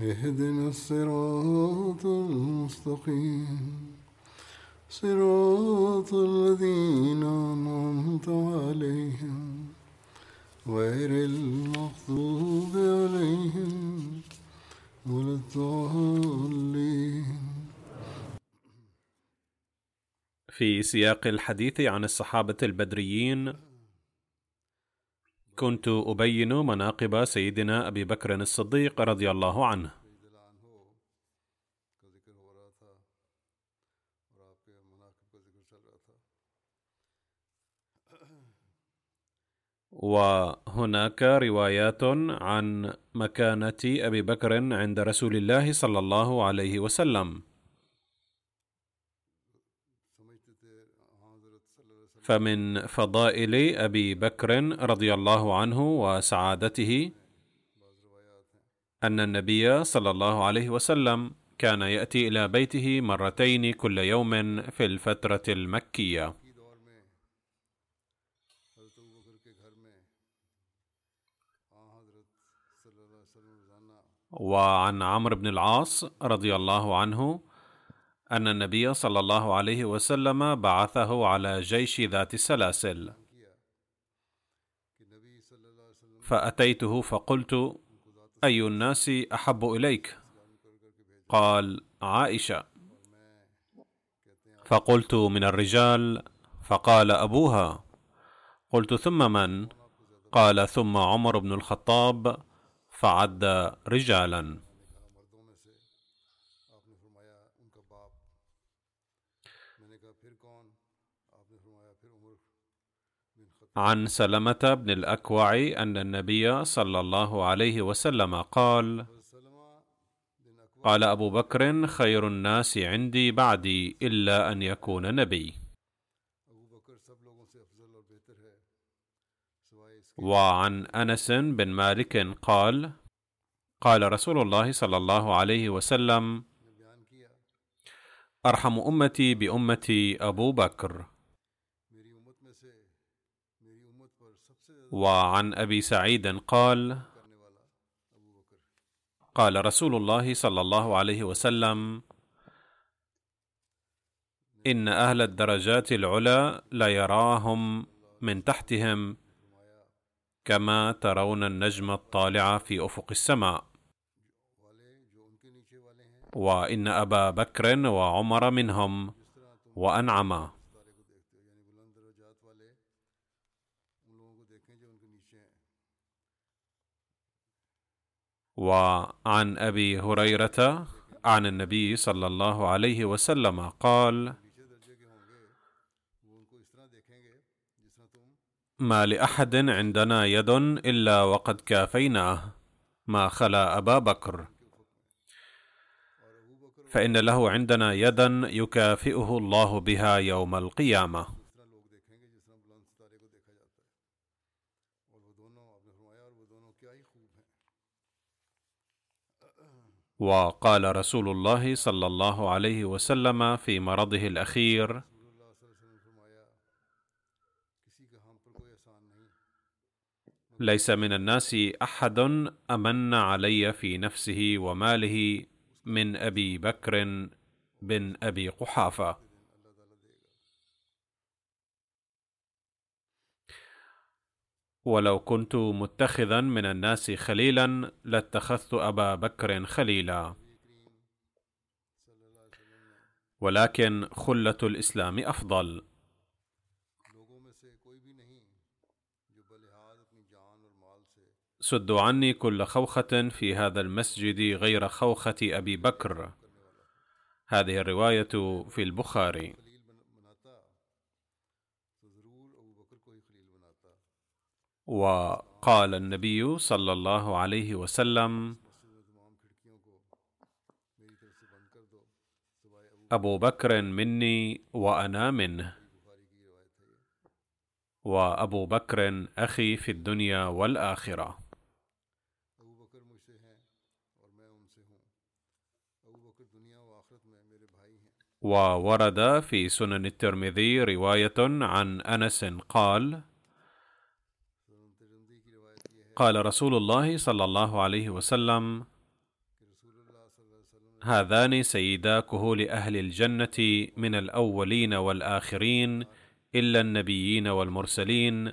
اهدنا الصراط المستقيم. صراط الذين أنعمت عليهم. غير المغضوب عليهم ولا الضالين. في سياق الحديث عن الصحابة البدريين كنت أبين مناقب سيدنا أبي بكر الصديق رضي الله عنه. وهناك روايات عن مكانة أبي بكر عند رسول الله صلى الله عليه وسلم. فمن فضائل أبي بكر رضي الله عنه وسعادته أن النبي صلى الله عليه وسلم كان يأتي إلى بيته مرتين كل يوم في الفترة المكية. وعن عمرو بن العاص رضي الله عنه أن النبي صلى الله عليه وسلم بعثه على جيش ذات السلاسل فأتيته فقلت أي الناس أحب إليك؟ قال عائشة. فقلت من الرجال؟ فقال أبوها. قلت ثم من؟ قال ثم عمر بن الخطاب. فعد رجالا. عن سلمة بن الأكوع أن النبي صلى الله عليه وسلم قال: قال أبو بكر خير الناس عندي بعدي إلا أن يكون نبي. وعن أنس بن مالك قال: قال رسول الله صلى الله عليه وسلم: أرحم أمتي بأمتي أبو بكر. وعن أبي سعيد قال قال رسول الله صلى الله عليه وسلم إن أهل الدرجات العلى ليراهم من تحتهم كما ترون النجم الطالع في أفق السماء. وإن أبا بكر وعمر منهم وانعما وعن أبي هريرة عن النبي صلى الله عليه وسلم قال ما لأحد عندنا يد إلا وقد كافيناه ما خلا أبا بكر. فإن له عندنا يدا يكافئه الله بها يوم القيامة. وقال رسول الله صلى الله عليه وسلم في مرضه الأخير ليس من الناس أحد أمن علي في نفسه وماله من أبي بكر بن أبي قحافة. ولو كنت متخذا من الناس خليلا لاتخذت أبا بكر خليلا. ولكن خلة الإسلام أفضل. سدوا عني كل خوخة في هذا المسجد غير خوخة أبي بكر. هذه الرواية في البخاري. وقال النبي صلى الله عليه وسلم أبو بكر مني وأنا منه. وأبو بكر أخي في الدنيا والآخرة. ابو بکر مجھ سے ہیں اور میں ان سے ہوں ابو بکر دنیا و آخرت میں میرے بھائی ہیں وورد في سنن الترمذي رواية عن أنس قال قال رسول الله صلى الله عليه وسلم هذان سيدا كهول أهل الجنة من الأولين والآخرين إلا النبيين والمرسلين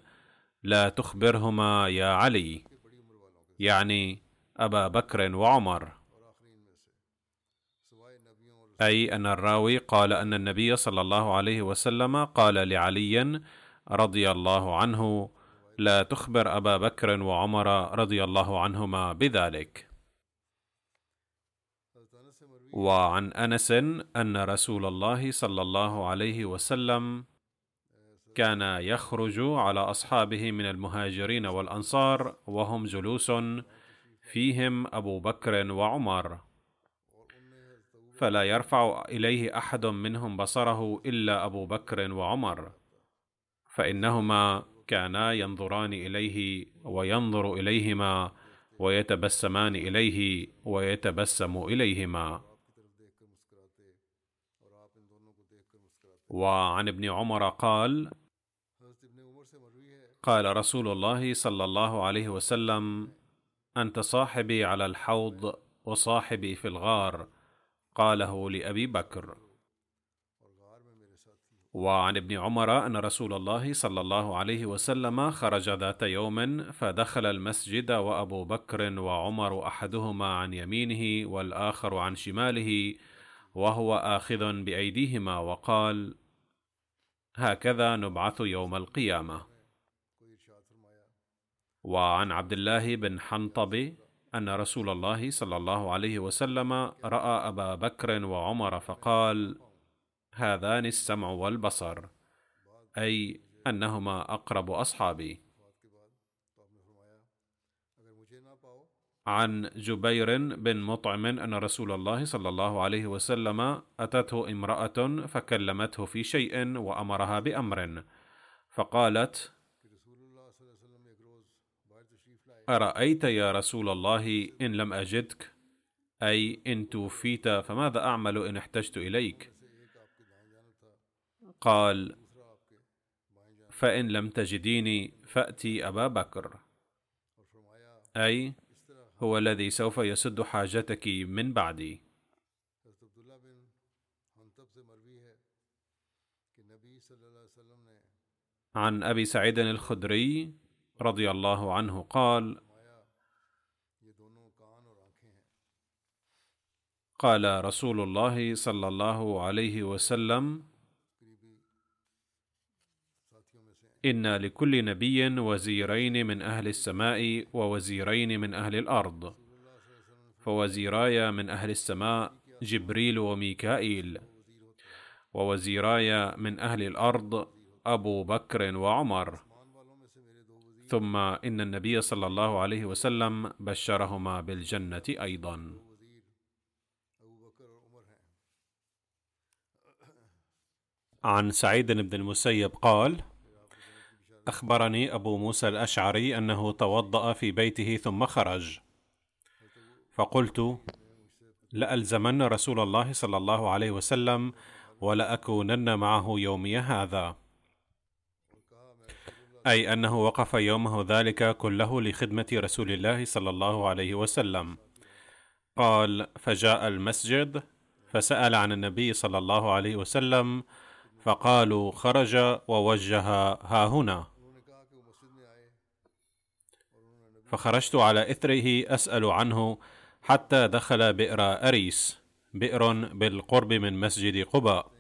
لا تخبرهما يا علي يعني أبا بكر وعمر. أي أن الراوي قال أن النبي صلى الله عليه وسلم قال لعلي رضي الله عنه لا تخبر أبا بكر وعمر رضي الله عنهما بذلك. وعن أنس أن رسول الله صلى الله عليه وسلم كان يخرج على أصحابه من المهاجرين والأنصار وهم جلوس فيهم أبو بكر وعمر. فلا يرفع إليه أحد منهم بصره إلا أبو بكر وعمر. فإنهما كانا ينظران إليه وينظر إليهما ويتبسمان إليه ويتبسم إليهما. وعن ابن عمر قال قال رسول الله صلى الله عليه وسلم أنت صاحبي على الحوض وصاحبي في الغار. قاله لأبي بكر. وعن ابن عمر أن رسول الله صلى الله عليه وسلم خرج ذات يوم فدخل المسجد وأبو بكر وعمر أحدهما عن يمينه والآخر عن شماله وهو آخذ بأيديهما وقال هكذا نبعث يوم القيامة. وعن عبد الله بن حنطب أن رسول الله صلى الله عليه وسلم رأى أبا بكر وعمر فقال هذان السمع والبصر أي أنهما أقرب أصحابي. عن جبير بن مطعم أن رسول الله صلى الله عليه وسلم أتته امرأة فكلمته في شيء وأمرها بأمر فقالت أرأيت يا رسول الله إن لم أجدك؟ أي إن توفيت فماذا أعمل إن احتجت إليك؟ قال فإن لم تجديني فأتي أبا بكر. أي هو الذي سوف يسد حاجتك من بعدي. عن أبي سعيد الخدري رضي الله عنه قال قال رسول الله صلى الله عليه وسلم ان لكل نبي وزيرين من أهل السماء ووزيرين من أهل الأرض. فوزيراي من أهل السماء جبريل وميكائيل. ووزيراي من أهل الأرض ابو بكر وعمر. ثم ان النبي صلى الله عليه وسلم بشرهما عمر ہیں عن سعيد بن المسيب قال أخبرني أبو موسى الأشعري أنه توضأ في بيته ثم خرج. فقلت لألزمن رسول الله صلى الله عليه وسلم ولأكونن معه يومي هذا. أي أنه وقف يومه ذلك كله لخدمة رسول الله صلى الله عليه وسلم. قال فجاء المسجد فسأل عن النبي صلى الله عليه وسلم فقالوا خرج ووجه ها هنا. فخرجت على اثره أسأل عنه حتى دخل بئر أريس بئر بالقرب من مسجد قباء.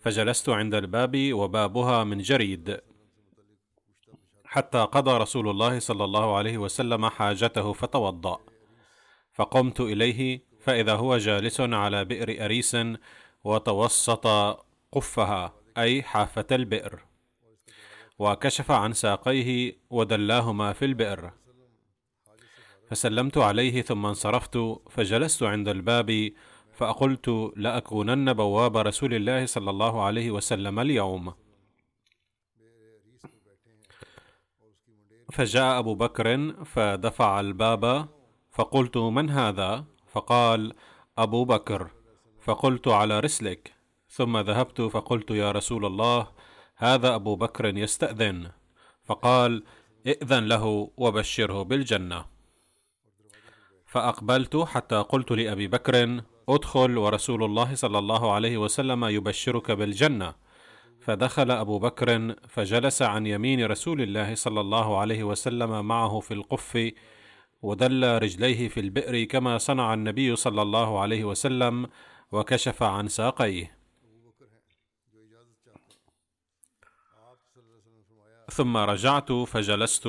فجلست عند الباب وبابها من جريد. حتى قضى رسول الله صلى الله عليه وسلم حاجته فتوضأ. فقمت إليه فإذا هو جالس على بئر أريس وتوسط قفها أي حافة البئر. وكشف عن ساقيه ودلاهما في البئر. فسلمت عليه ثم انصرفت فجلست عند الباب فقلت لأكونن بواب رسول الله صلى الله عليه وسلم اليوم. فجاء أبو بكر فدفع الباب فقلت من هذا؟ فقال أبو بكر فقلت على رسلك. ثم ذهبت فقلت يا رسول الله هذا أبو بكر يستأذن. فقال ائذن له وبشره بالجنة. فأقبلت حتى قلت لأبي بكر أدخل ورسول الله صلى الله عليه وسلم يبشرك بالجنة. فدخل أبو بكر فجلس عن يمين رسول الله صلى الله عليه وسلم معه في القف ودل رجليه في البئر كما صنع النبي صلى الله عليه وسلم وكشف عن ساقيه. ثم رجعت فجلست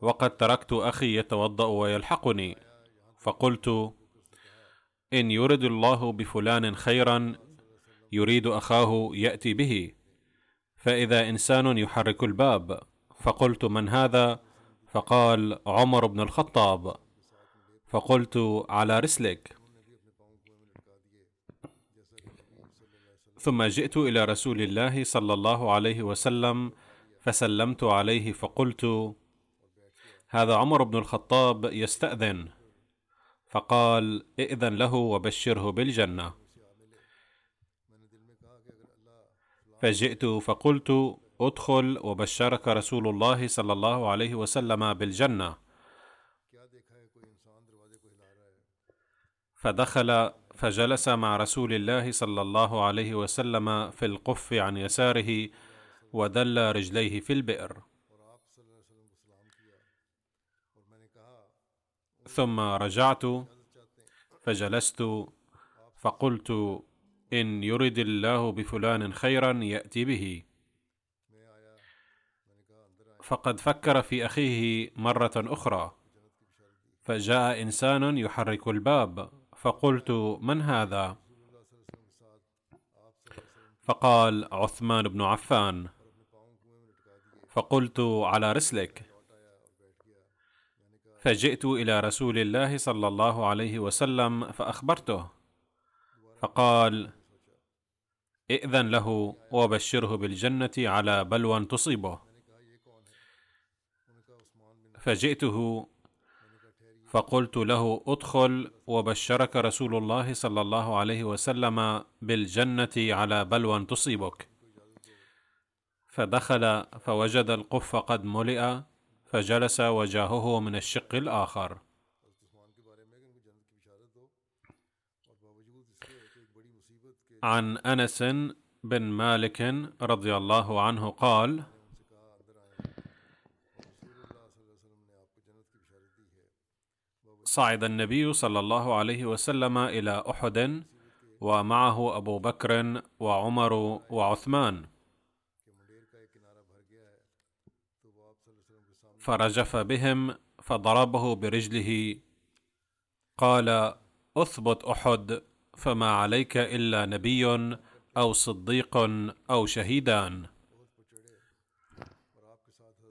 وقد تركت أخي يتوضأ ويلحقني. فقلت إن يرد الله بفلان خيرا يريد أخاه يأتي به. فإذا إنسان يحرك الباب فقلت من هذا؟ فقال عمر بن الخطاب. فقلت على رسلك. ثم جئت إلى رسول الله صلى الله عليه وسلم فسلمت عليه فقلت هذا عمر بن الخطاب يستأذن. فقال ائذن له وبشره بالجنة. فجئت فقلت ادخل وبشرك رسول الله صلى الله عليه وسلم بالجنة. فدخل فجلس مع رسول الله صلى الله عليه وسلم في القف عن يساره ودل رجليه في البئر. ثم رجعت فجلست فقلت إن يرد الله بفلان خيرا يأتي به. فقد فكر في أخيه مرة أخرى فجاء إنسان يحرك الباب فقلت من هذا؟ فقال عثمان بن عفان. فقلت على رسلك. فجئت إلى رسول الله صلى الله عليه وسلم فأخبرته. فقال إئذن له وبشره بالجنة على بلوى تصيبه. فجئته فقلت له أدخل وبشرك رسول الله صلى الله عليه وسلم بالجنة على بلوى تصيبك. فدخل فوجد القف قد ملئ فجلس وجاهه من الشق الآخر. عن أنس بن مالك رضي الله عنه قال صعد النبي صلى الله عليه وسلم إلى أحد ومعه أبو بكر وعمر وعثمان. فرجف بهم فضربه برجله. قال أثبت أحد فما عليك إلا نبي أو صديق أو شهيدان.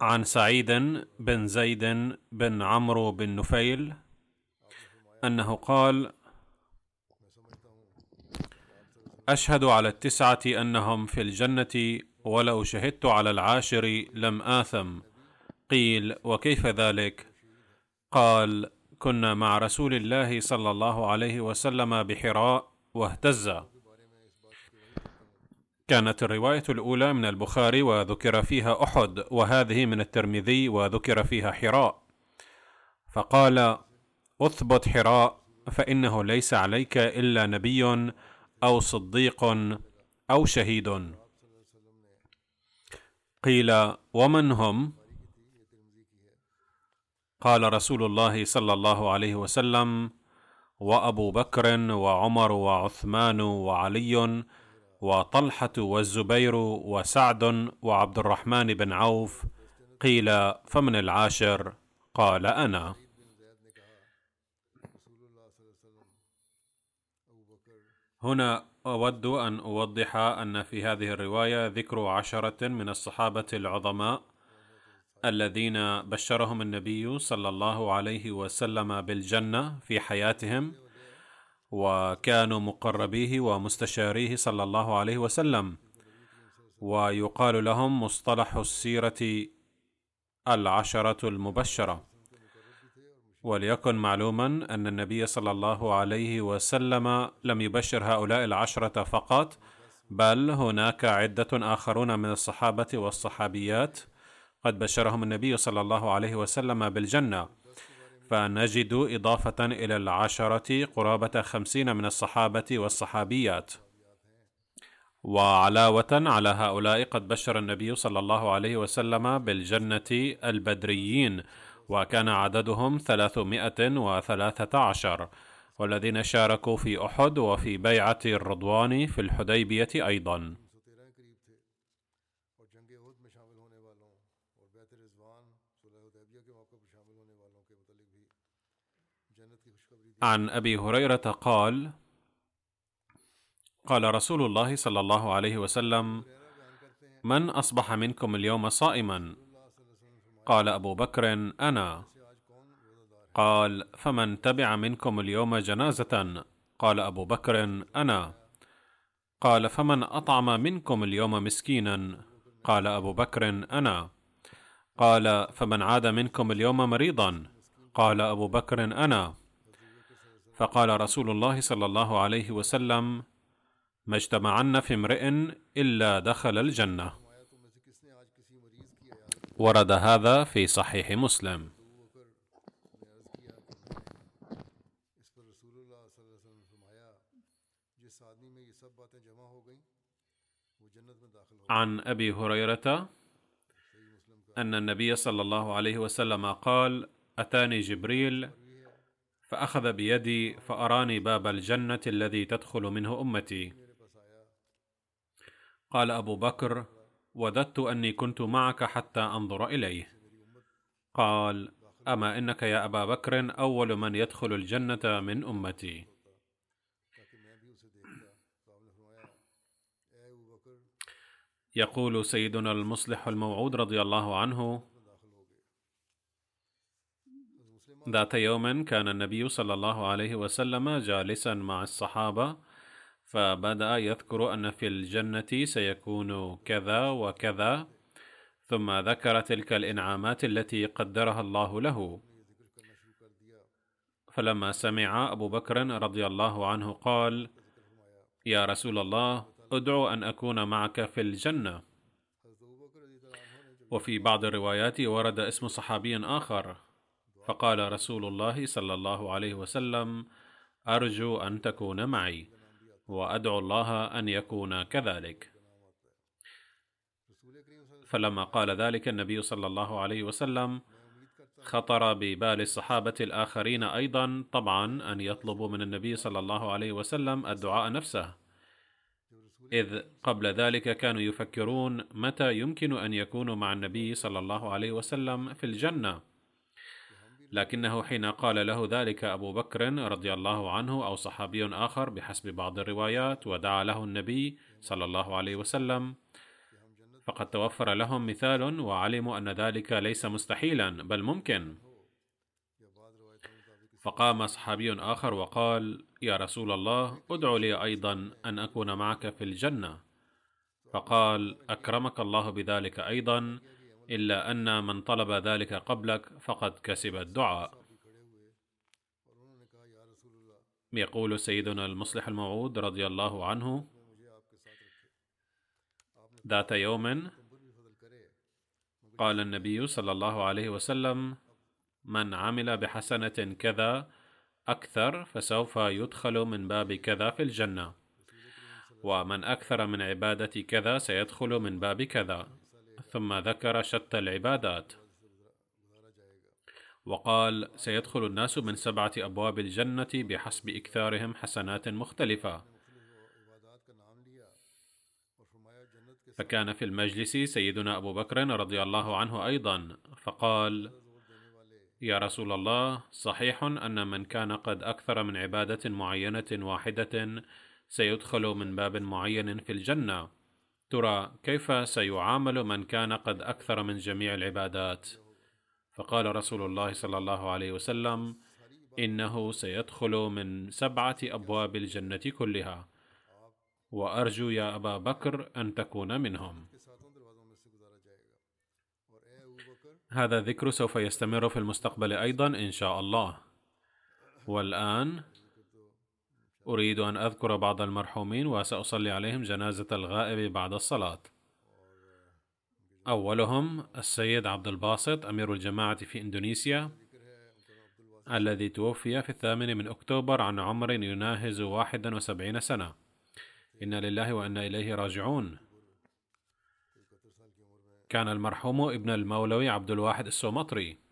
عن سعيد بن زيد بن عمرو بن نفيل أنه قال أشهد على التسعة أنهم في الجنة ولو شهدت على العاشر لم آثم. قيل وكيف ذلك؟ قال كنا مع رسول الله صلى الله عليه وسلم بحراء واهتز. كانت الرواية الأولى من البخاري وذكر فيها أحد وهذه من الترمذي وذكر فيها حراء. فقال أثبت حراء فإنه ليس عليك إلا نبي أو صديق أو شهيد. قيل ومن هم؟ قال رسول الله صلى الله عليه وسلم وأبو بكر وعمر وعثمان وعلي وطلحة والزبير وسعد وعبد الرحمن بن عوف قيل فمن العاشر؟ قال أنا. هنا أود أن أوضح أن في هذه الرواية ذكر عشرة من الصحابة العظماء الذين بشرهم النبي صلى الله عليه وسلم بالجنة في حياتهم وكانوا مقربيه ومستشاريه صلى الله عليه وسلم. ويقال لهم مصطلح السيرة العشرة المبشرة. وليكن معلوما أن النبي صلى الله عليه وسلم لم يبشر هؤلاء العشرة فقط بل هناك عدة آخرون من الصحابة والصحابيات قد بشرهم النبي صلى الله عليه وسلم بالجنة. فنجد إضافة إلى العشرة قرابة خمسين من الصحابة والصحابيات. وعلاوة على هؤلاء قد بشر النبي صلى الله عليه وسلم بالجنة البدريين وكان عددهم ثلاثمائة وثلاثة عشر. والذين شاركوا في أحد وفي بيعة الرضوان في الحديبية أيضا. عن أبي هريرة قال قال رسول الله صلى الله عليه وسلم من أصبح منكم اليوم صائما؟ قال أبو بكر أنا. قال فمن تبع منكم اليوم جنازة؟ قال أبو بكر أنا. قال فمن أطعم منكم اليوم مسكينا؟ قال أبو بكر أنا. قال فمن عاد منكم اليوم مريضا؟ قال أبو بكر أنا. فقال رسول الله صلى الله عليه وسلم ما اجتمعن في امرئ إلا دخل الجنة. ورد هذا في صحيح مسلم. عن أبي هريرة أن النبي صلى الله عليه وسلم قال أتاني جبريل فأخذ بيدي فأراني باب الجنة الذي تدخل منه أمتي. قال أبو بكر وددت أني كنت معك حتى أنظر إليه. قال أما إنك يا أبا بكر أول من يدخل الجنة من أمتي. يقول سيدنا المصلح الموعود رضي الله عنه ذات يوم كان النبي صلى الله عليه وسلم جالسا مع الصحابة فبدأ يذكر أن في الجنة سيكون كذا وكذا ثم ذكر تلك الإنعامات التي قدرها الله له. فلما سمع أبو بكر رضي الله عنه قال يا رسول الله أدعو أن أكون معك في الجنة. وفي بعض الروايات ورد اسم صحابي آخر فقال رسول الله صلى الله عليه وسلم أرجو أن تكون معي وأدعو الله أن يكون كذلك. فلما قال ذلك النبي صلى الله عليه وسلم خطر ببال الصحابة الآخرين أيضا طبعا أن يطلبوا من النبي صلى الله عليه وسلم الدعاء نفسه. إذ قبل ذلك كانوا يفكرون متى يمكن أن يكونوا مع النبي صلى الله عليه وسلم في الجنة. لكنه حين قال له ذلك أبو بكر رضي الله عنه أو صحابي آخر بحسب بعض الروايات ودعا له النبي صلى الله عليه وسلم. فقد توفر لهم مثال وعلموا أن ذلك ليس مستحيلا بل ممكن. فقام صحابي آخر وقال يا رسول الله ادع لي أيضا أن أكون معك في الجنة. فقال أكرمك الله بذلك أيضا. إلا أن من طلب ذلك قبلك فقد كسب الدعاء. يقول سيدنا المصلح الموعود رضي الله عنه ذات يوم قال النبي صلى الله عليه وسلم من عمل بحسنة كذا أكثر فسوف يدخل من باب كذا في الجنة ومن أكثر من عبادة كذا سيدخل من باب كذا. ثم ذكر شتى العبادات. وقال سيدخل الناس من سبعة أبواب الجنة بحسب إكثارهم حسنات مختلفة. فكان في المجلس سيدنا أبو بكر رضي الله عنه أيضا فقال يا رسول الله صحيح أن من كان قد أكثر من عبادة معينة واحدة سيدخل من باب معين في الجنة. ترى كيف سيعامل من كان قد أكثر من جميع العبادات؟ فقال رسول الله صلى الله عليه وسلم إنه سيدخل من سبعة أبواب الجنة كلها. وأرجو يا أبا بكر أن تكون منهم. هذا الذكر سوف يستمر في المستقبل أيضا إن شاء الله. والآن أريد أن أذكر بعض المرحومين وسأصلي عليهم جنازة الغائب بعد الصلاة. أولهم السيد عبد الباسط أمير الجماعة في إندونيسيا الذي توفي في الثامن من أكتوبر عن عمر يناهز واحدا وسبعين سنة. إنا لله وإنا إليه راجعون. كان المرحوم ابن المولوي عبد الواحد السومطري.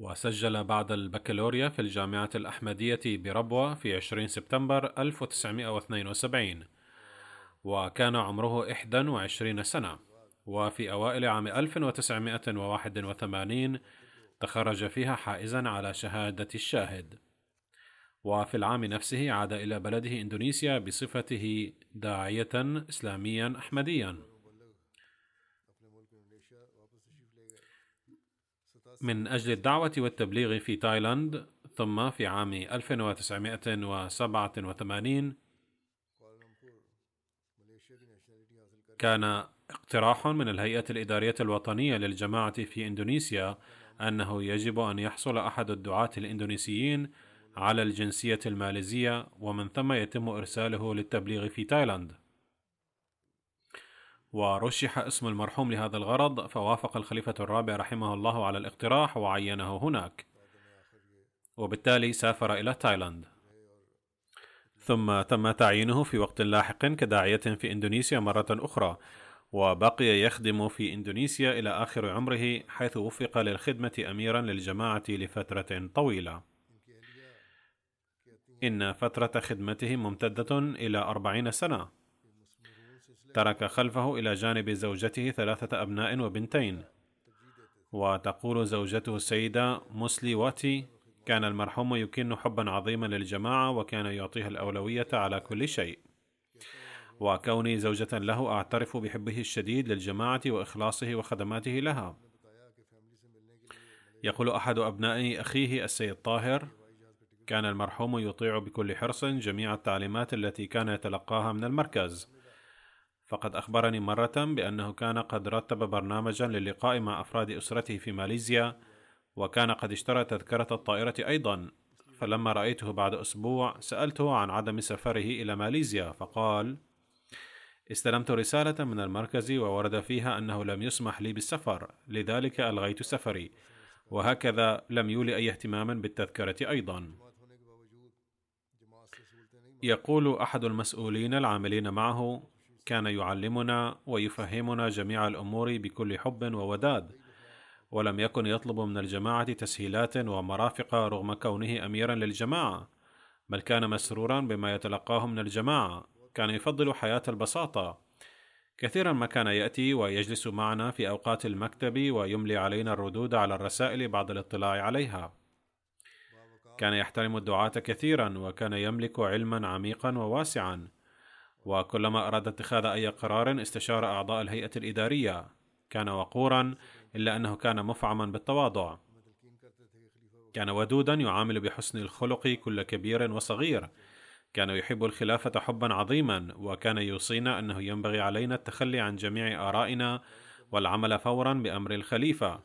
وسجل بعد البكالوريا في الجامعة الأحمدية بربوة في 20 سبتمبر 1972 وكان عمره 21 سنة. وفي أوائل عام 1981 تخرج فيها حائزا على شهادة الشاهد. وفي العام نفسه عاد إلى بلده إندونيسيا بصفته داعية إسلاميا أحمديا. من أجل الدعوة والتبليغ في تايلاند ثم في عام 1987 كان اقتراح من الهيئة الإدارية الوطنية للجماعة في إندونيسيا أنه يجب أن يحصل أحد الدعاة الإندونيسيين على الجنسية الماليزية ومن ثم يتم إرساله للتبليغ في تايلاند. ورشح اسم المرحوم لهذا الغرض فوافق الخليفة الرابع رحمه الله على الاقتراح وعينه هناك. وبالتالي سافر إلى تايلاند. ثم تم تعيينه في وقت لاحق كداعية في إندونيسيا مرة أخرى وبقي يخدم في إندونيسيا إلى آخر عمره حيث وفق للخدمة أميرا للجماعة لفترة طويلة. إن فترة خدمته ممتدة إلى أربعين سنة. ترك خلفه إلى جانب زوجته ثلاثة أبناء وبنتين. وتقول زوجته السيدة موسلي واتي كان المرحوم يكن حبا عظيما للجماعة وكان يعطيها الأولوية على كل شيء. وكوني زوجة له أعترف بحبه الشديد للجماعة وإخلاصه وخدماته لها. يقول أحد أبناء أخيه السيد طاهر كان المرحوم يطيع بكل حرص جميع التعليمات التي كان يتلقاها من المركز. فقد أخبرني مرة بأنه كان قد رتب برنامجا للقاء مع أفراد أسرته في ماليزيا وكان قد اشترى تذكرة الطائرة أيضا. فلما رأيته بعد أسبوع سألته عن عدم سفره إلى ماليزيا فقال استلمت رسالة من المركز وورد فيها أنه لم يسمح لي بالسفر لذلك ألغيت سفري وهكذا لم يولي أي اهتمام بالتذكرة أيضا. يقول أحد المسؤولين العاملين معه كان يعلمنا ويفهمنا جميع الأمور بكل حب ووداد ولم يكن يطلب من الجماعة تسهيلات ومرافق رغم كونه اميرا للجماعة بل كان مسرورا بما يتلقاه من الجماعة كان يفضل حياة البساطة. كثيرا ما كان يأتي ويجلس معنا في أوقات المكتب ويملي علينا الردود على الرسائل بعد الاطلاع عليها. كان يحترم الدعاة كثيرا وكان يملك علما عميقا وواسعا. وكلما أراد اتخاذ أي قرار استشار أعضاء الهيئة الإدارية. كان وقورا إلا أنه كان مفعما بالتواضع. كان ودودا يعامل بحسن الخلق كل كبير وصغير. كان يحب الخلافة حبا عظيما وكان يوصينا أنه ينبغي علينا التخلي عن جميع آرائنا والعمل فورا بأمر الخليفة.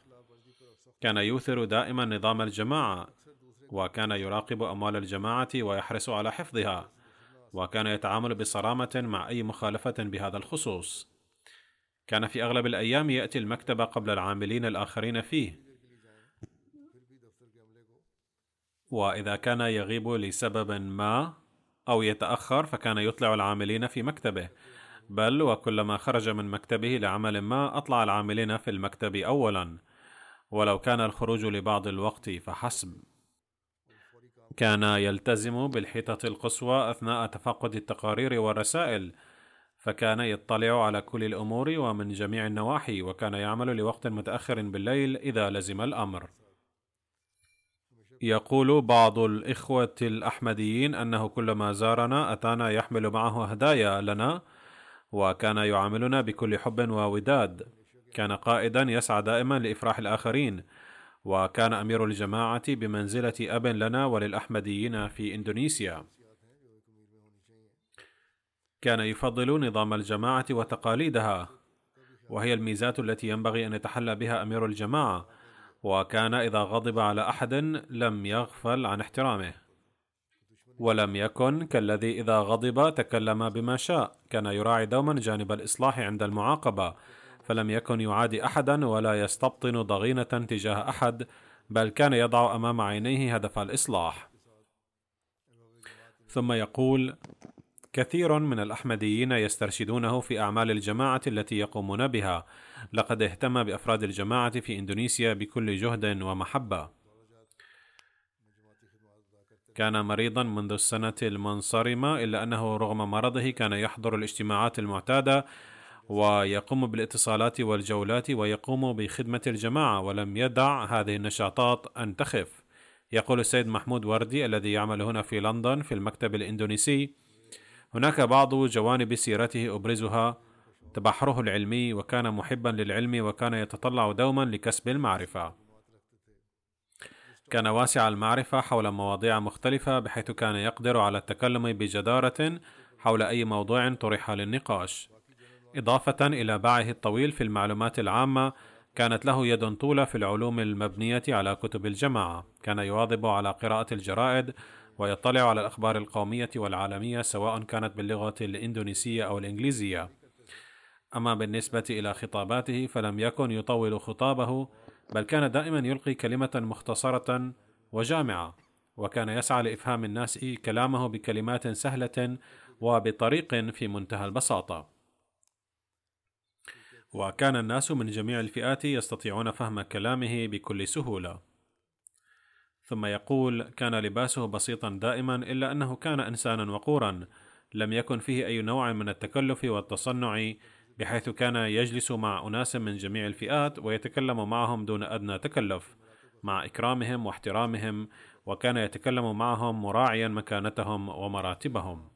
كان يوثر دائما نظام الجماعة وكان يراقب أموال الجماعة ويحرص على حفظها. وكان يتعامل بصرامة مع أي مخالفة بهذا الخصوص. كان في أغلب الأيام يأتي المكتب قبل العاملين الآخرين فيه. وإذا كان يغيب لسبب ما أو يتأخر فكان يطلع العاملين في مكتبه، بل وكلما خرج من مكتبه لعمل ما أطلع العاملين في المكتب أولا. ولو كان الخروج لبعض الوقت فحسب كان يلتزم بالحيطة القصوى أثناء تفقد التقارير والرسائل فكان يطلع على كل الأمور ومن جميع النواحي وكان يعمل لوقت متأخر بالليل إذا لزم الأمر. يقول بعض الإخوة الأحمديين أنه كلما زارنا أتانا يحمل معه هدايا لنا وكان يعاملنا بكل حب ووداد. كان قائدا يسعى دائما لإفراح الآخرين. وكان أمير الجماعة بمنزلة أب لنا وللأحمديين في إندونيسيا. كان يفضل نظام الجماعة وتقاليدها وهي الميزات التي ينبغي أن يتحلى بها أمير الجماعة وكان إذا غضب على أحد لم يغفل عن احترامه. ولم يكن كالذي إذا غضب تكلم بما شاء كان يراعي دوما جانب الإصلاح عند المعاقبة. فلم يكن يعادي أحدا ولا يستبطن ضغينة تجاه أحد بل كان يضع أمام عينيه هدف الإصلاح. ثم يقول كثير من الأحمديين يسترشدونه في أعمال الجماعة التي يقومون بها. لقد اهتم بأفراد الجماعة في إندونيسيا بكل جهد ومحبة. كان مريضا منذ السنة المنصرمة إلا أنه رغم مرضه كان يحضر الاجتماعات المعتادة ويقوم بالاتصالات والجولات ويقوم بخدمة الجماعة ولم يدع هذه النشاطات أن تخف. يقول السيد محمود وردي الذي يعمل هنا في لندن في المكتب الإندونيسي هناك بعض جوانب سيرته أبرزها تبحره العلمي وكان محبا للعلم وكان يتطلع دوما لكسب المعرفة. كان واسع المعرفة حول مواضيع مختلفة بحيث كان يقدر على التكلم بجدارة حول أي موضوع طرح للنقاش. إضافة إلى باعه الطويل في المعلومات العامة كانت له يد طولة في العلوم المبنية على كتب الجماعة. كان يواظب على قراءة الجرائد ويطلع على الأخبار القومية والعالمية سواء كانت باللغة الإندونيسية أو الإنجليزية. أما بالنسبة إلى خطاباته فلم يكن يطول خطابه بل كان دائما يلقي كلمة مختصرة وجامعة وكان يسعى لإفهام الناس كلامه بكلمات سهلة وبطريق في منتهى البساطة. وكان الناس من جميع الفئات يستطيعون فهم كلامه بكل سهولة. ثم يقول كان لباسه بسيطا دائما إلا أنه كان انسانا وقورا. لم يكن فيه أي نوع من التكلف والتصنع بحيث كان يجلس مع أناس من جميع الفئات ويتكلم معهم دون أدنى تكلف مع إكرامهم واحترامهم وكان يتكلم معهم مراعيا مكانتهم ومراتبهم.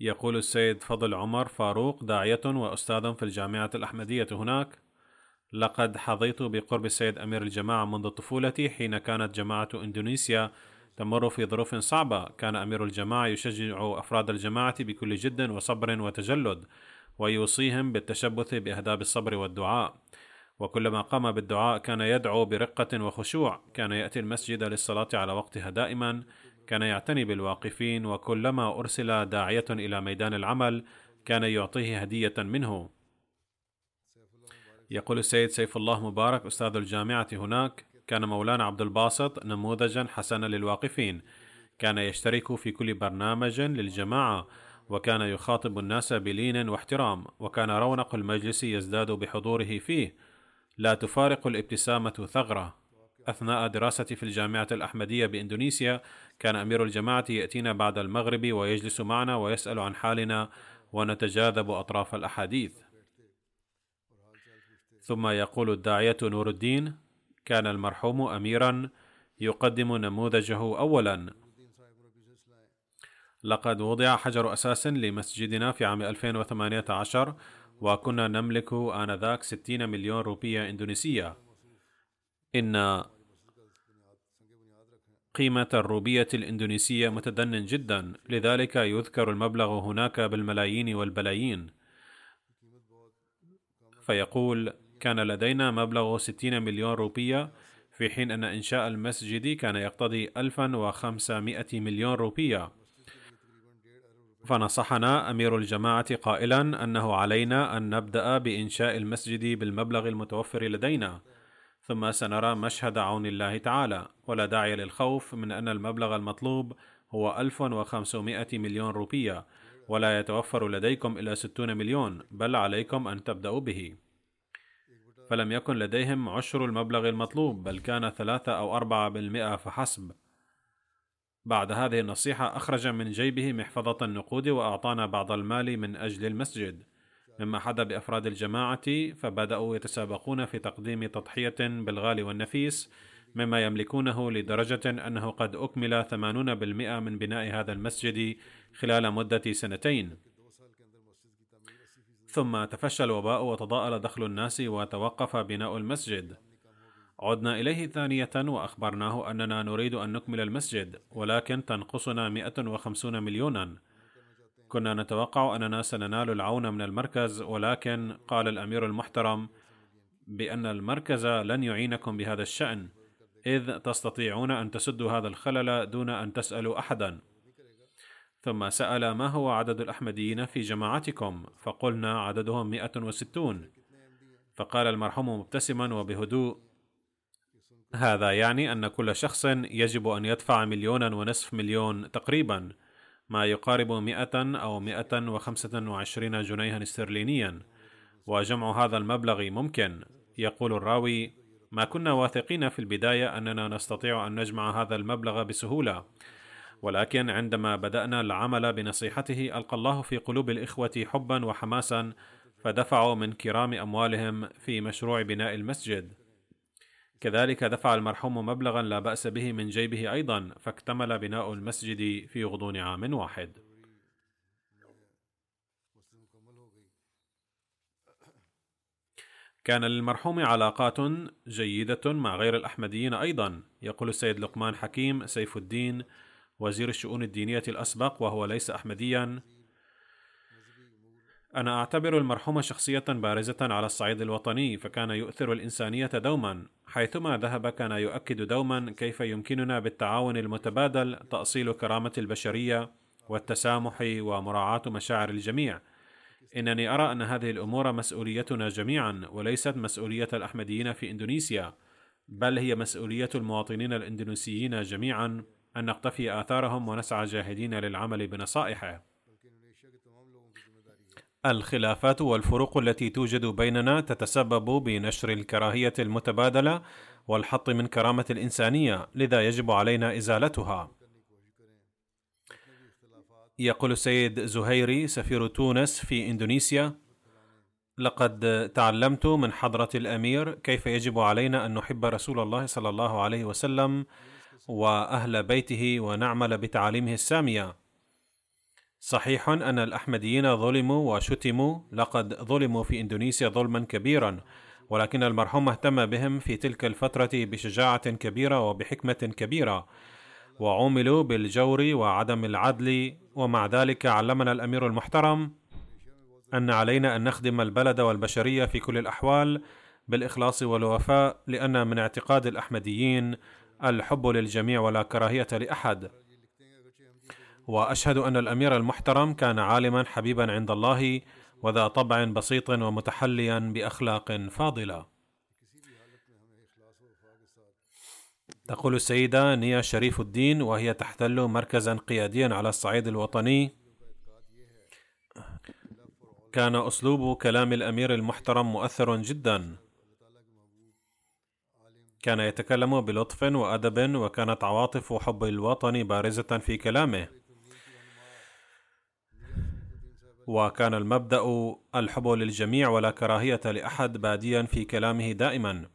يقول السيد فضل عمر فاروق داعية وأستاذ في الجامعة الأحمدية هناك. لقد حظيت بقرب السيد أمير الجماعة منذ طفولتي حين كانت جماعة إندونيسيا تمر في ظروف صعبة. كان أمير الجماعة يشجع أفراد الجماعة بكل جد وصبر وتجلد ويوصيهم بالتشبث بأهداب الصبر والدعاء. وكلما قام بالدعاء كان يدعو برقة وخشوع. كان يأتي المسجد للصلاة على وقتها دائما. كان يعتني بالواقفين وكلما أرسل داعية إلى ميدان العمل كان يعطيه هدية منه. يقول السيد سيف الله مبارك أستاذ الجامعة هناك كان مولانا عبد الباسط نموذجا حسنا للواقفين. كان يشترك في كل برنامج للجماعة وكان يخاطب الناس بلين واحترام وكان رونق المجلس يزداد بحضوره فيه. لا تفارق الابتسامة ثغرة. أثناء دراستي في الجامعة الأحمدية بإندونيسيا كان أمير الجماعة يأتينا بعد المغرب ويجلس معنا ويسأل عن حالنا ونتجاذب أطراف الأحاديث. ثم يقول الداعية نور الدين كان المرحوم أميرا يقدم نموذجه أولا. لقد وضع حجر أساس لمسجدنا في عام 2018 وكنا نملك آنذاك 60 مليون روبية إندونيسية. إن قيمة الروبية الإندونيسية متدن جدا لذلك يذكر المبلغ هناك بالملايين والبلايين. فيقول كان لدينا مبلغ 60 مليون روبية في حين أن إنشاء المسجد كان يقتضي 1500 مليون روبية. فنصحنا أمير الجماعة قائلا أنه علينا أن نبدأ بإنشاء المسجد بالمبلغ المتوفر لدينا. ثم سنرى مشهد عون الله تعالى. ولا داعي للخوف من أن المبلغ المطلوب هو 1500 مليون روبية ولا يتوفر لديكم إلا ستون مليون بل عليكم أن تبدأوا به. فلم يكن لديهم عشر المبلغ المطلوب بل كان ثلاثة أو أربعة بالمئة فحسب. بعد هذه النصيحة أخرج من جيبه محفظة النقود وأعطانا بعض المال من أجل المسجد. مما حدا بأفراد الجماعة فبدأوا يتسابقون في تقديم تضحية بالغالي والنفيس مما يملكونه لدرجة أنه قد أكمل 80% من بناء هذا المسجد خلال مدة سنتين. ثم تفشى الوباء وتضاءل دخل الناس وتوقف بناء المسجد. عدنا إليه ثانية وأخبرناه أننا نريد أن نكمل المسجد ولكن تنقصنا 150 مليونا. كنا نتوقع أننا سننال العون من المركز ولكن قال الأمير المحترم بأن المركز لن يعينكم بهذا الشأن إذ تستطيعون أن تسدوا هذا الخلل دون أن تسألوا أحدا. ثم سأل ما هو عدد الأحمديين في جماعتكم؟ فقلنا عددهم 160 فقال المرحوم مبتسما وبهدوء هذا يعني أن كل شخص يجب أن يدفع مليونا ونصف مليون تقريبا. ما يقارب مئة أو مئة وخمسة وعشرين جنيها استرلينيا وجمع هذا المبلغ ممكن. يقول الراوي ما كنا واثقين في البداية أننا نستطيع أن نجمع هذا المبلغ بسهولة ولكن عندما بدأنا العمل بنصيحته ألقى الله في قلوب الإخوة حبا وحماسا فدفعوا من كرام أموالهم في مشروع بناء المسجد. كذلك دفع المرحوم مبلغا لا بأس به من جيبه أيضا فاكتمل بناء المسجد في غضون عام واحد. كان للمرحوم علاقات جيدة مع غير الأحمديين أيضا يقول السيد لقمان حكيم سيف الدين وزير الشؤون الدينية الأسبق وهو ليس أحمديا. أنا أعتبر المرحوم شخصية بارزة على الصعيد الوطني فكان يؤثر الإنسانية دوما حيثما ذهب كان يؤكد دوما كيف يمكننا بالتعاون المتبادل تأصيل كرامة البشرية والتسامح ومراعاة مشاعر الجميع. إنني أرى أن هذه الأمور مسؤوليتنا جميعا وليست مسؤولية الأحمديين في إندونيسيا بل هي مسؤولية المواطنين الإندونيسيين جميعا. أن نقتفي آثارهم ونسعى جاهدين للعمل بنصائحه. الخلافات والفروق التي توجد بيننا تتسبب بنشر الكراهية المتبادلة والحط من كرامة الإنسانية لذا يجب علينا إزالتها. يقول السيد زهيري سفير تونس في إندونيسيا لقد تعلمت من حضرة الأمير كيف يجب علينا أن نحب رسول الله صلى الله عليه وسلم وأهل بيته ونعمل بتعاليمه السامية. صحيح أن الأحمديين ظلموا وشتموا لقد ظلموا في إندونيسيا ظلما كبيرا ولكن المرحوم اهتم بهم في تلك الفترة بشجاعة كبيرة وبحكمة كبيرة وعوملوا بالجور وعدم العدل ومع ذلك علمنا الأمير المحترم أن علينا أن نخدم البلد والبشرية في كل الأحوال بالإخلاص والوفاء لأن من اعتقاد الأحمديين الحب للجميع ولا كراهية لأحد. وأشهد أن الأمير المحترم كان عالما حبيبا عند الله وذا طبع بسيط ومتحليا بأخلاق فاضلة. تقول السيدة نيا شريف الدين وهي تحتل مركزا قياديا على الصعيد الوطني. كان أسلوب كلام الأمير المحترم مؤثر جدا. كان يتكلم بلطف وأدب وكانت عواطف حب الوطن بارزة في كلامه. وكان المبدأ الحب للجميع ولا كراهية لأحد باديا في كلامه دائما.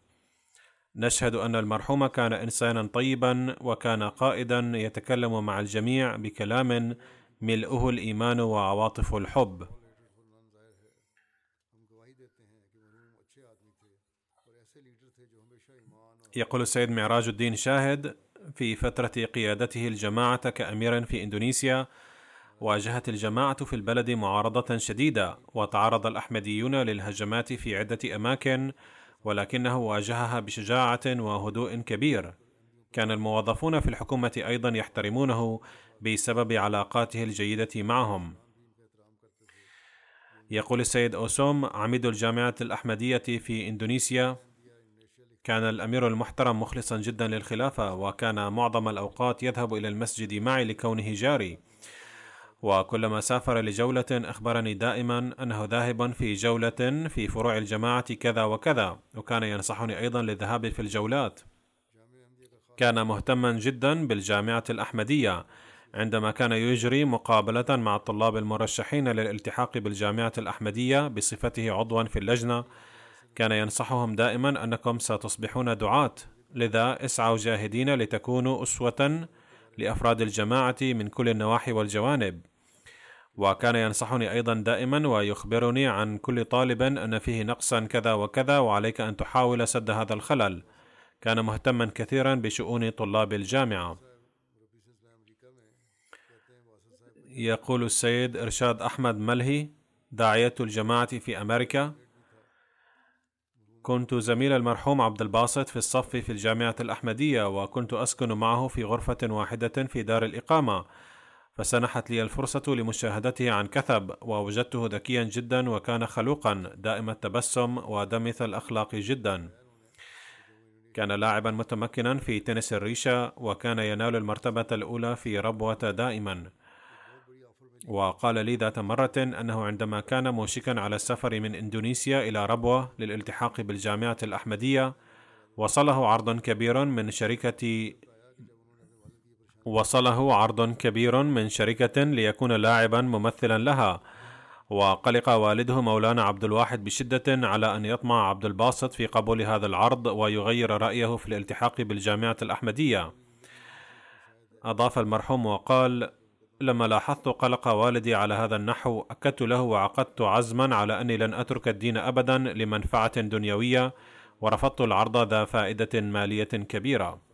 نشهد أن المرحوم كان انسانا طيبا وكان قائدا يتكلم مع الجميع بكلام ملؤه الإيمان وعواطف الحب. يقول السيد معراج الدين شاهد في فترة قيادته الجماعة كامير في إندونيسيا واجهت الجماعة في البلد معارضة شديدة، وتعرض الأحمديون للهجمات في عدة أماكن، ولكنه واجهها بشجاعة وهدوء كبير. كان الموظفون في الحكومة أيضا يحترمونه بسبب علاقاته الجيدة معهم. يقول السيد أوسوم عميد الجامعة الأحمدية في إندونيسيا: كان الأمير المحترم مخلصا جدا للخلافة، وكان معظم الأوقات يذهب إلى المسجد معي لكونه جاري. وكلما سافر لجولة أخبرني دائما أنه ذاهب في جولة في فروع الجماعة كذا وكذا وكان ينصحني أيضا للذهاب في الجولات. كان مهتما جدا بالجامعة الأحمدية عندما كان يجري مقابلة مع الطلاب المرشحين للالتحاق بالجامعة الأحمدية بصفته عضوا في اللجنة. كان ينصحهم دائما أنكم ستصبحون دعاة. لذا اسعوا جاهدين لتكونوا أسوة لأفراد الجماعة من كل النواحي والجوانب. وكان ينصحني أيضا دائما ويخبرني عن كل طالب أن فيه نقصا كذا وكذا وعليك أن تحاول سد هذا الخلل. كان مهتما كثيرا بشؤون طلاب الجامعة. يقول السيد إرشاد أحمد ملهي داعية الجماعة في أمريكا. كنت زميل المرحوم عبد الباسط في الصف في الجامعة الأحمدية وكنت أسكن معه في غرفة واحدة في دار الإقامة. فسنحت لي الفرصة لمشاهدته عن كثب ووجدته ذكيا جدا وكان خلوقا دائم التبسم ودمث الأخلاق جدا. كان لاعبا متمكنا في تنس الريشة وكان ينال المرتبة الأولى في ربوة دائما. وقال لي ذات مرة أنه عندما كان موشكا على السفر من إندونيسيا إلى ربوة للالتحاق بالجامعة الأحمدية وصله عرض كبير من شركة وصله عرض كبير من شركة ليكون لاعبا ممثلا لها. وقلق والده مولانا عبد الواحد بشدة على أن يطمع عبد الباسط في قبول هذا العرض ويغير رأيه في الالتحاق بالجامعة الأحمدية. أضاف المرحوم وقال لما لاحظت قلق والدي على هذا النحو أكدت له وعقدت عزما على أني لن أترك الدين أبدا لمنفعة دنيوية ورفضت العرض ذا فائدة مالية كبيرة.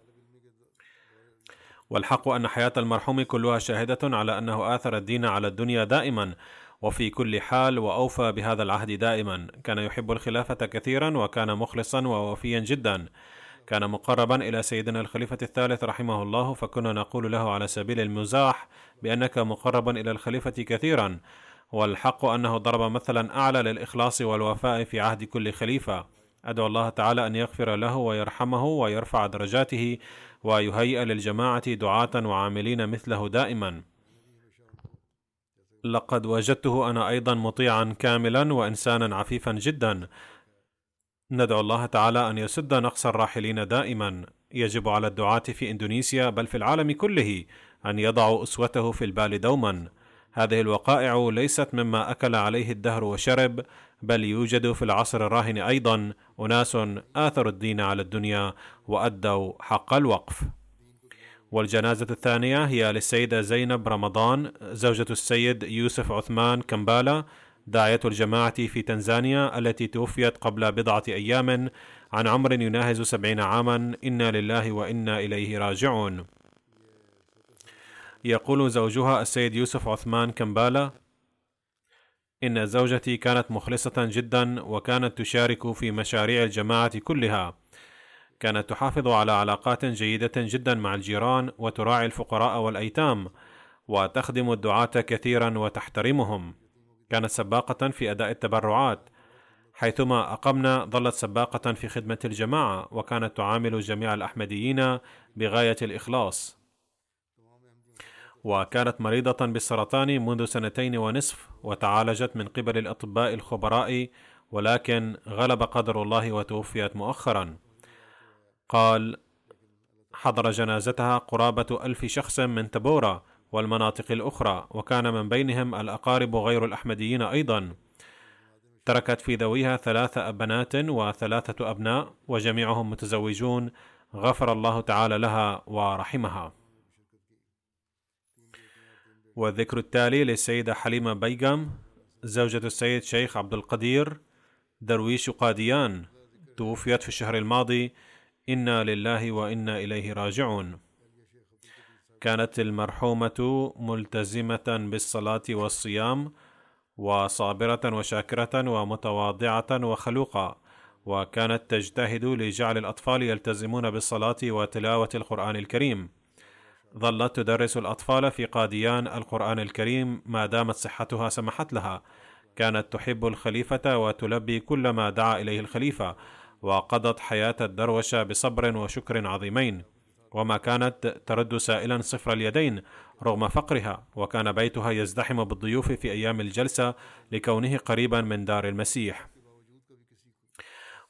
والحق أن حياة المرحوم كلها شاهدة على أنه آثر الدين على الدنيا دائما وفي كل حال وأوفى بهذا العهد دائما. كان يحب الخلافة كثيرا وكان مخلصا ووفيا جدا. كان مقربا إلى سيدنا الخليفة الثالث رحمه الله فكنا نقول له على سبيل المزاح بأنك مقرب إلى الخليفة كثيرا. والحق أنه ضرب مثلا أعلى للإخلاص والوفاء في عهد كل خليفة. أدعو الله تعالى أن يغفر له ويرحمه ويرفع درجاته ويهيئ للجماعة دعاة وعاملين مثله دائما. لقد وجدته أنا أيضا مطيعا كاملا وإنسانا عفيفا جدا. ندعو الله تعالى أن يسد نقص الراحلين دائما. يجب على الدعاة في إندونيسيا بل في العالم كله أن يضعوا أسوته في البال دوما. هذه الوقائع ليست مما أكل عليه الدهر وشرب بل يوجد في العصر الراهن أيضا أناس آثروا الدين على الدنيا وأدوا حق الوقف. والجنازة الثانية هي للسيدة زينب رمضان زوجة السيد يوسف عثمان كمبالا داعية الجماعة في تنزانيا التي توفيت قبل بضعة أيام عن عمر يناهز سبعين عاما. إنا لله وإنا إليه راجعون. يقول زوجها السيد يوسف عثمان كمبالا إن زوجتي كانت مخلصة جدا وكانت تشارك في مشاريع الجماعة كلها. كانت تحافظ على علاقات جيدة جدا مع الجيران وتراعي الفقراء والأيتام وتخدم الدعاة كثيرا وتحترمهم. كانت سباقة في أداء التبرعات حيثما أقمنا ظلت سباقة في خدمة الجماعة وكانت تعامل جميع الأحمديين بغاية الإخلاص. وكانت مريضة بالسرطان منذ سنتين ونصف وتعالجت من قبل الأطباء الخبراء ولكن غلب قدر الله وتوفيت مؤخرا. قال حضر جنازتها قرابة ألف شخص من تبورا والمناطق الأخرى وكان من بينهم الأقارب غير الأحمديين أيضا. تركت في ذويها ثلاث بنات وثلاثة أبناء وجميعهم متزوجون غفر الله تعالى لها ورحمها. والذكر التالي للسيدة حليمة بيغم زوجة السيد شيخ عبد القدير درويش قاديان توفيت في الشهر الماضي. إنا لله وإنا إليه راجعون. كانت المرحومة ملتزمة بالصلاة والصيام وصابرة وشاكرة ومتواضعة وخلوقة وكانت تجتهد لجعل الأطفال يلتزمون بالصلاة وتلاوة القرآن الكريم. ظلت تدرس الأطفال في قاديان القرآن الكريم ما دامت صحتها سمحت لها. كانت تحب الخليفة وتلبي كل ما دعا إليه الخليفة وقضت حياة الدروشة بصبر وشكر عظيمين. وما كانت ترد سائلا صفر اليدين رغم فقرها وكان بيتها يزدحم بالضيوف في أيام الجلسة لكونه قريبا من دار المسيح.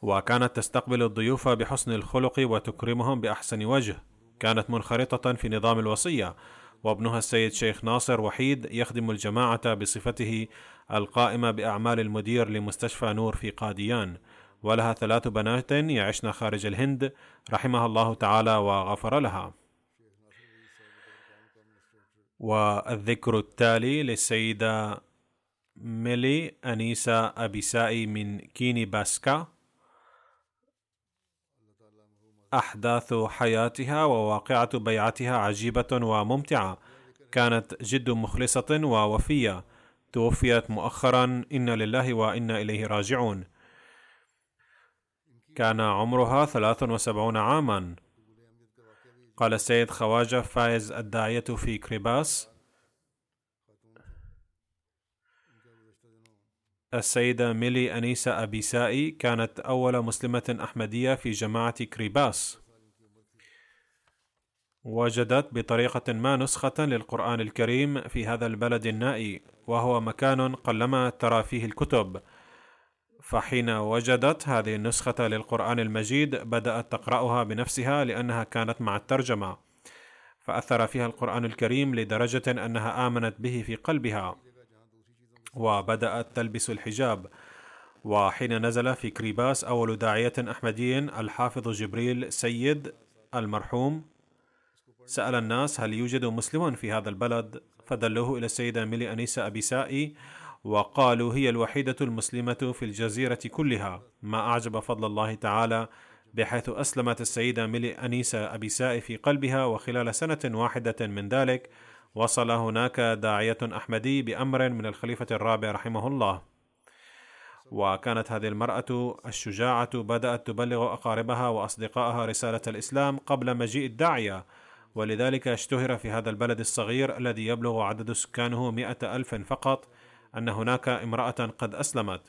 وكانت تستقبل الضيوف بحسن الخلق وتكرمهم بأحسن وجه. كانت منخرطة في نظام الوصية وابنها السيد شيخ ناصر وحيد يخدم الجماعة بصفته القائمة بأعمال المدير لمستشفى نور في قاديان. ولها ثلاث بنات يعشن خارج الهند رحمها الله تعالى وغفر لها. والذكر التالي للسيدة ميلي أنيسا أبيسائي من كيني باسكا أحداث حياتها وواقعة بيعتها عجيبة وممتعة. كانت جد مخلصة ووفية. توفيت مؤخرا. إنا لله وإنا إليه راجعون. كان عمرها ثلاث وسبعون عاما. قال السيد خواجة فايز الداعية في كريباس. السيدة ميلي أنيسة أبيسائي كانت أول مسلمة أحمدية في جماعة كريباس. وجدت بطريقة ما نسخة للقرآن الكريم في هذا البلد النائي وهو مكان قلما ترى فيه الكتب. فحين وجدت هذه النسخة للقرآن المجيد بدأت تقرأها بنفسها لأنها كانت مع الترجمة فأثر فيها القرآن الكريم لدرجة أنها آمنت به في قلبها. وبدأت تلبس الحجاب. وحين نزل في كريباس أول داعية أحمدي الحافظ جبريل سيد المرحوم سأل الناس هل يوجد مسلم في هذا البلد؟ فدلوه إلى السيدة ميلي أنيسة أبيسائي وقالوا هي الوحيدة المسلمة في الجزيرة كلها. ما أعجب فضل الله تعالى بحيث أسلمت السيدة ميلي أنيسة أبيسائي في قلبها وخلال سنة واحدة من ذلك وصل هناك داعية أحمدي بأمر من الخليفة الرابع رحمه الله. وكانت هذه المرأة الشجاعة بدأت تبلغ أقاربها وأصدقائها رسالة الإسلام قبل مجيء الداعية ولذلك اشتهر في هذا البلد الصغير الذي يبلغ عدد سكانه مئة ألف فقط أن هناك امرأة قد أسلمت.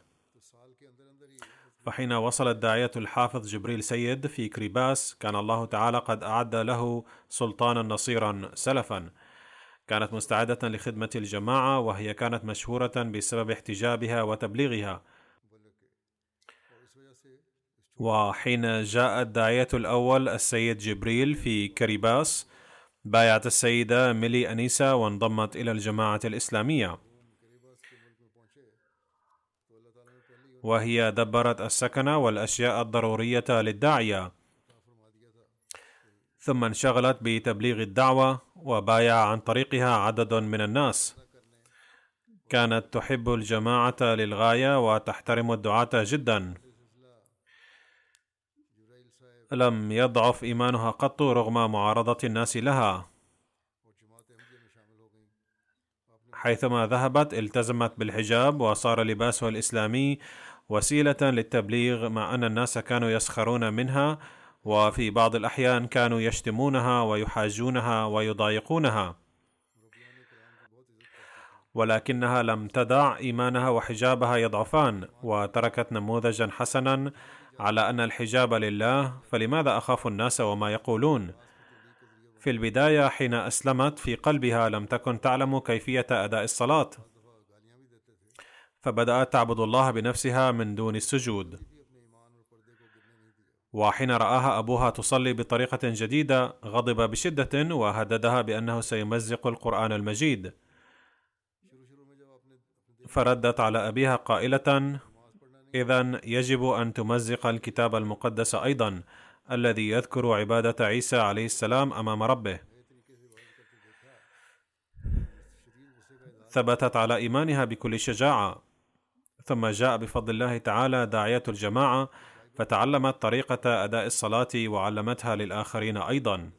فحين وصل الداعية الحافظ جبريل سيد في كريباس كان الله تعالى قد أعد له سلطانا نصيرا سلفا. كانت مستعدة لخدمة الجماعة وهي كانت مشهورة بسبب احتجابها وتبليغها. وحين جاء الداعية الأول السيد جبريل في كريباس بايعت السيدة ميلي أنيسا وانضمت إلى الجماعة الإسلامية. وهي دبرت السكن والأشياء الضرورية للداعية. ثم انشغلت بتبليغ الدعوة وبايع عن طريقها عدد من الناس. كانت تحب الجماعة للغاية وتحترم الدعاة جدا. لم يضعف إيمانها قط رغم معارضة الناس لها. حيثما ذهبت التزمت بالحجاب وصار لباسها الإسلامي وسيلة للتبليغ مع أن الناس كانوا يسخرون منها وفي بعض الأحيان كانوا يشتمونها ويحاجونها ويضايقونها. ولكنها لم تدع إيمانها وحجابها يضعفان وتركت نموذجا حسنا على أن الحجاب لله فلماذا أخاف الناس وما يقولون؟ في البداية حين أسلمت في قلبها لم تكن تعلم كيفية أداء الصلاة فبدأت تعبد الله بنفسها من دون السجود. وحين رآها أبوها تصلي بطريقة جديدة غضب بشدة وهددها بأنه سيمزق القرآن المجيد. فردت على أبيها قائلة إذا يجب أن تمزق الكتاب المقدس أيضا الذي يذكر عبادة عيسى عليه السلام أمام ربه. ثبتت على إيمانها بكل شجاعة. ثم جاء بفضل الله تعالى داعية الجماعة فتعلمت طريقة أداء الصلاة وعلمتها للآخرين أيضا.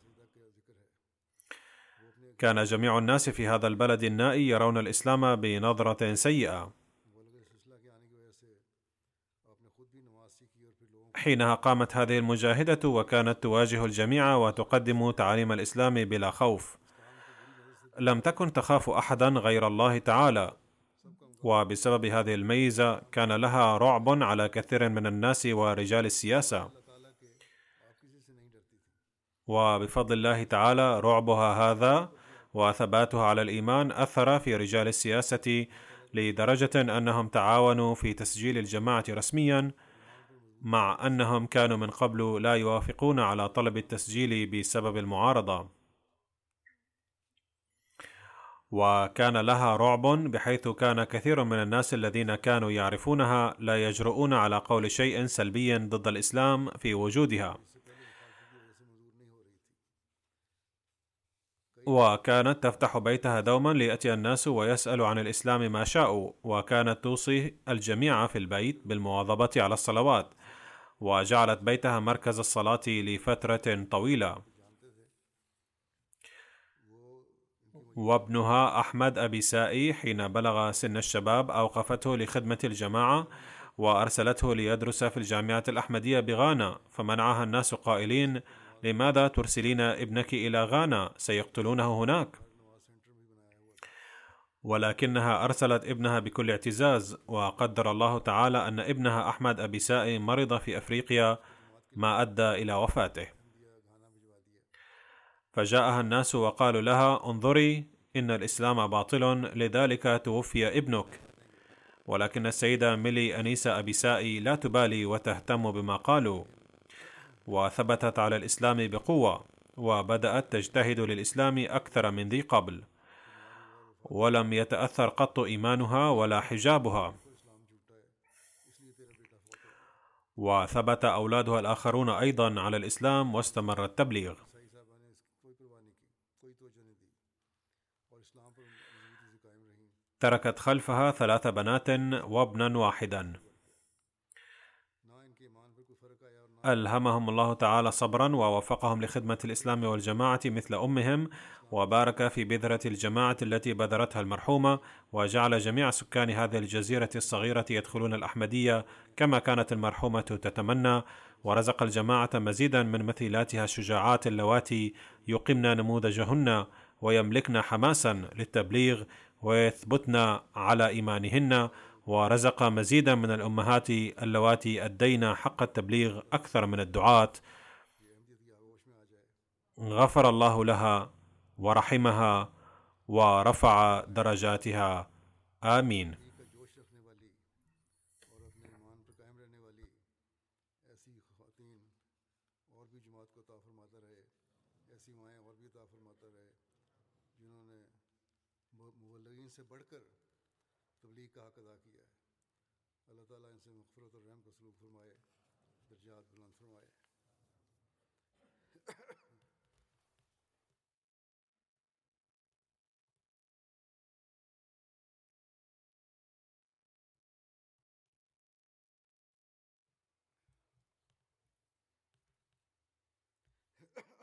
كان جميع الناس في هذا البلد النائي يرون الإسلام بنظرة سيئة. حينها قامت هذه المجاهدة وكانت تواجه الجميع وتقدم تعاليم الإسلام بلا خوف. لم تكن تخاف أحدا غير الله تعالى وبسبب هذه الميزة كان لها رعب على كثير من الناس ورجال السياسة. وبفضل الله تعالى رعبها هذا وثباتها على الإيمان أثر في رجال السياسة لدرجة أنهم تعاونوا في تسجيل الجماعة رسميا مع أنهم كانوا من قبل لا يوافقون على طلب التسجيل بسبب المعارضة. وكان لها رعب بحيث كان كثير من الناس الذين كانوا يعرفونها لا يجرؤون على قول شيء سلبي ضد الإسلام في وجودها. وكانت تفتح بيتها دوما ليأتي الناس ويسالوا عن الإسلام ما شاءوا وكانت توصي الجميع في البيت بالمواظبة على الصلوات. وجعلت بيتها مركز الصلاة لفترة طويلة. وابنها أحمد أبي سائي حين بلغ سن الشباب أوقفته لخدمة الجماعة وأرسلته ليدرس في الجامعة الأحمدية بغانا فمنعها الناس قائلين لماذا ترسلين ابنك إلى غانا؟ سيقتلونه هناك. ولكنها أرسلت ابنها بكل اعتزاز وقدر الله تعالى أن ابنها أحمد أبي سائي مرض في أفريقيا ما أدى إلى وفاته. فجاءها الناس وقالوا لها انظري إن الإسلام باطل لذلك توفي ابنك. ولكن السيدة ميلي أنيسة ابي سائي لا تبالي وتهتم بما قالوا. وثبتت على الإسلام بقوة وبدأت تجتهد للإسلام أكثر من ذي قبل. ولم يتأثر قط إيمانها ولا حجابها. وثبت أولادها الآخرون أيضا على الإسلام واستمر التبليغ. تركت خلفها ثلاث بنات وابنا واحدا. ألهمهم الله تعالى صبرا ووفقهم لخدمة الإسلام والجماعة مثل أمهم وبارك في بذرة الجماعة التي بذرتها المرحومة وجعل جميع سكان هذه الجزيرة الصغيرة يدخلون الأحمدية كما كانت المرحومة تتمنى ورزق الجماعة مزيدا من مثيلاتها الشجاعات اللواتي يقمن نموذجهن. ويملكن حماسا للتبليغ ويثبتن على إيمانهن ورزق مزيدا من الأمهات اللواتي ادين حق التبليغ أكثر من الدعاة. غفر الله لها ورحمها ورفع درجاتها. آمين.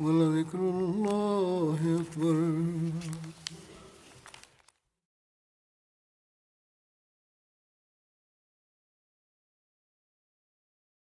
ولذكر الله أكبر.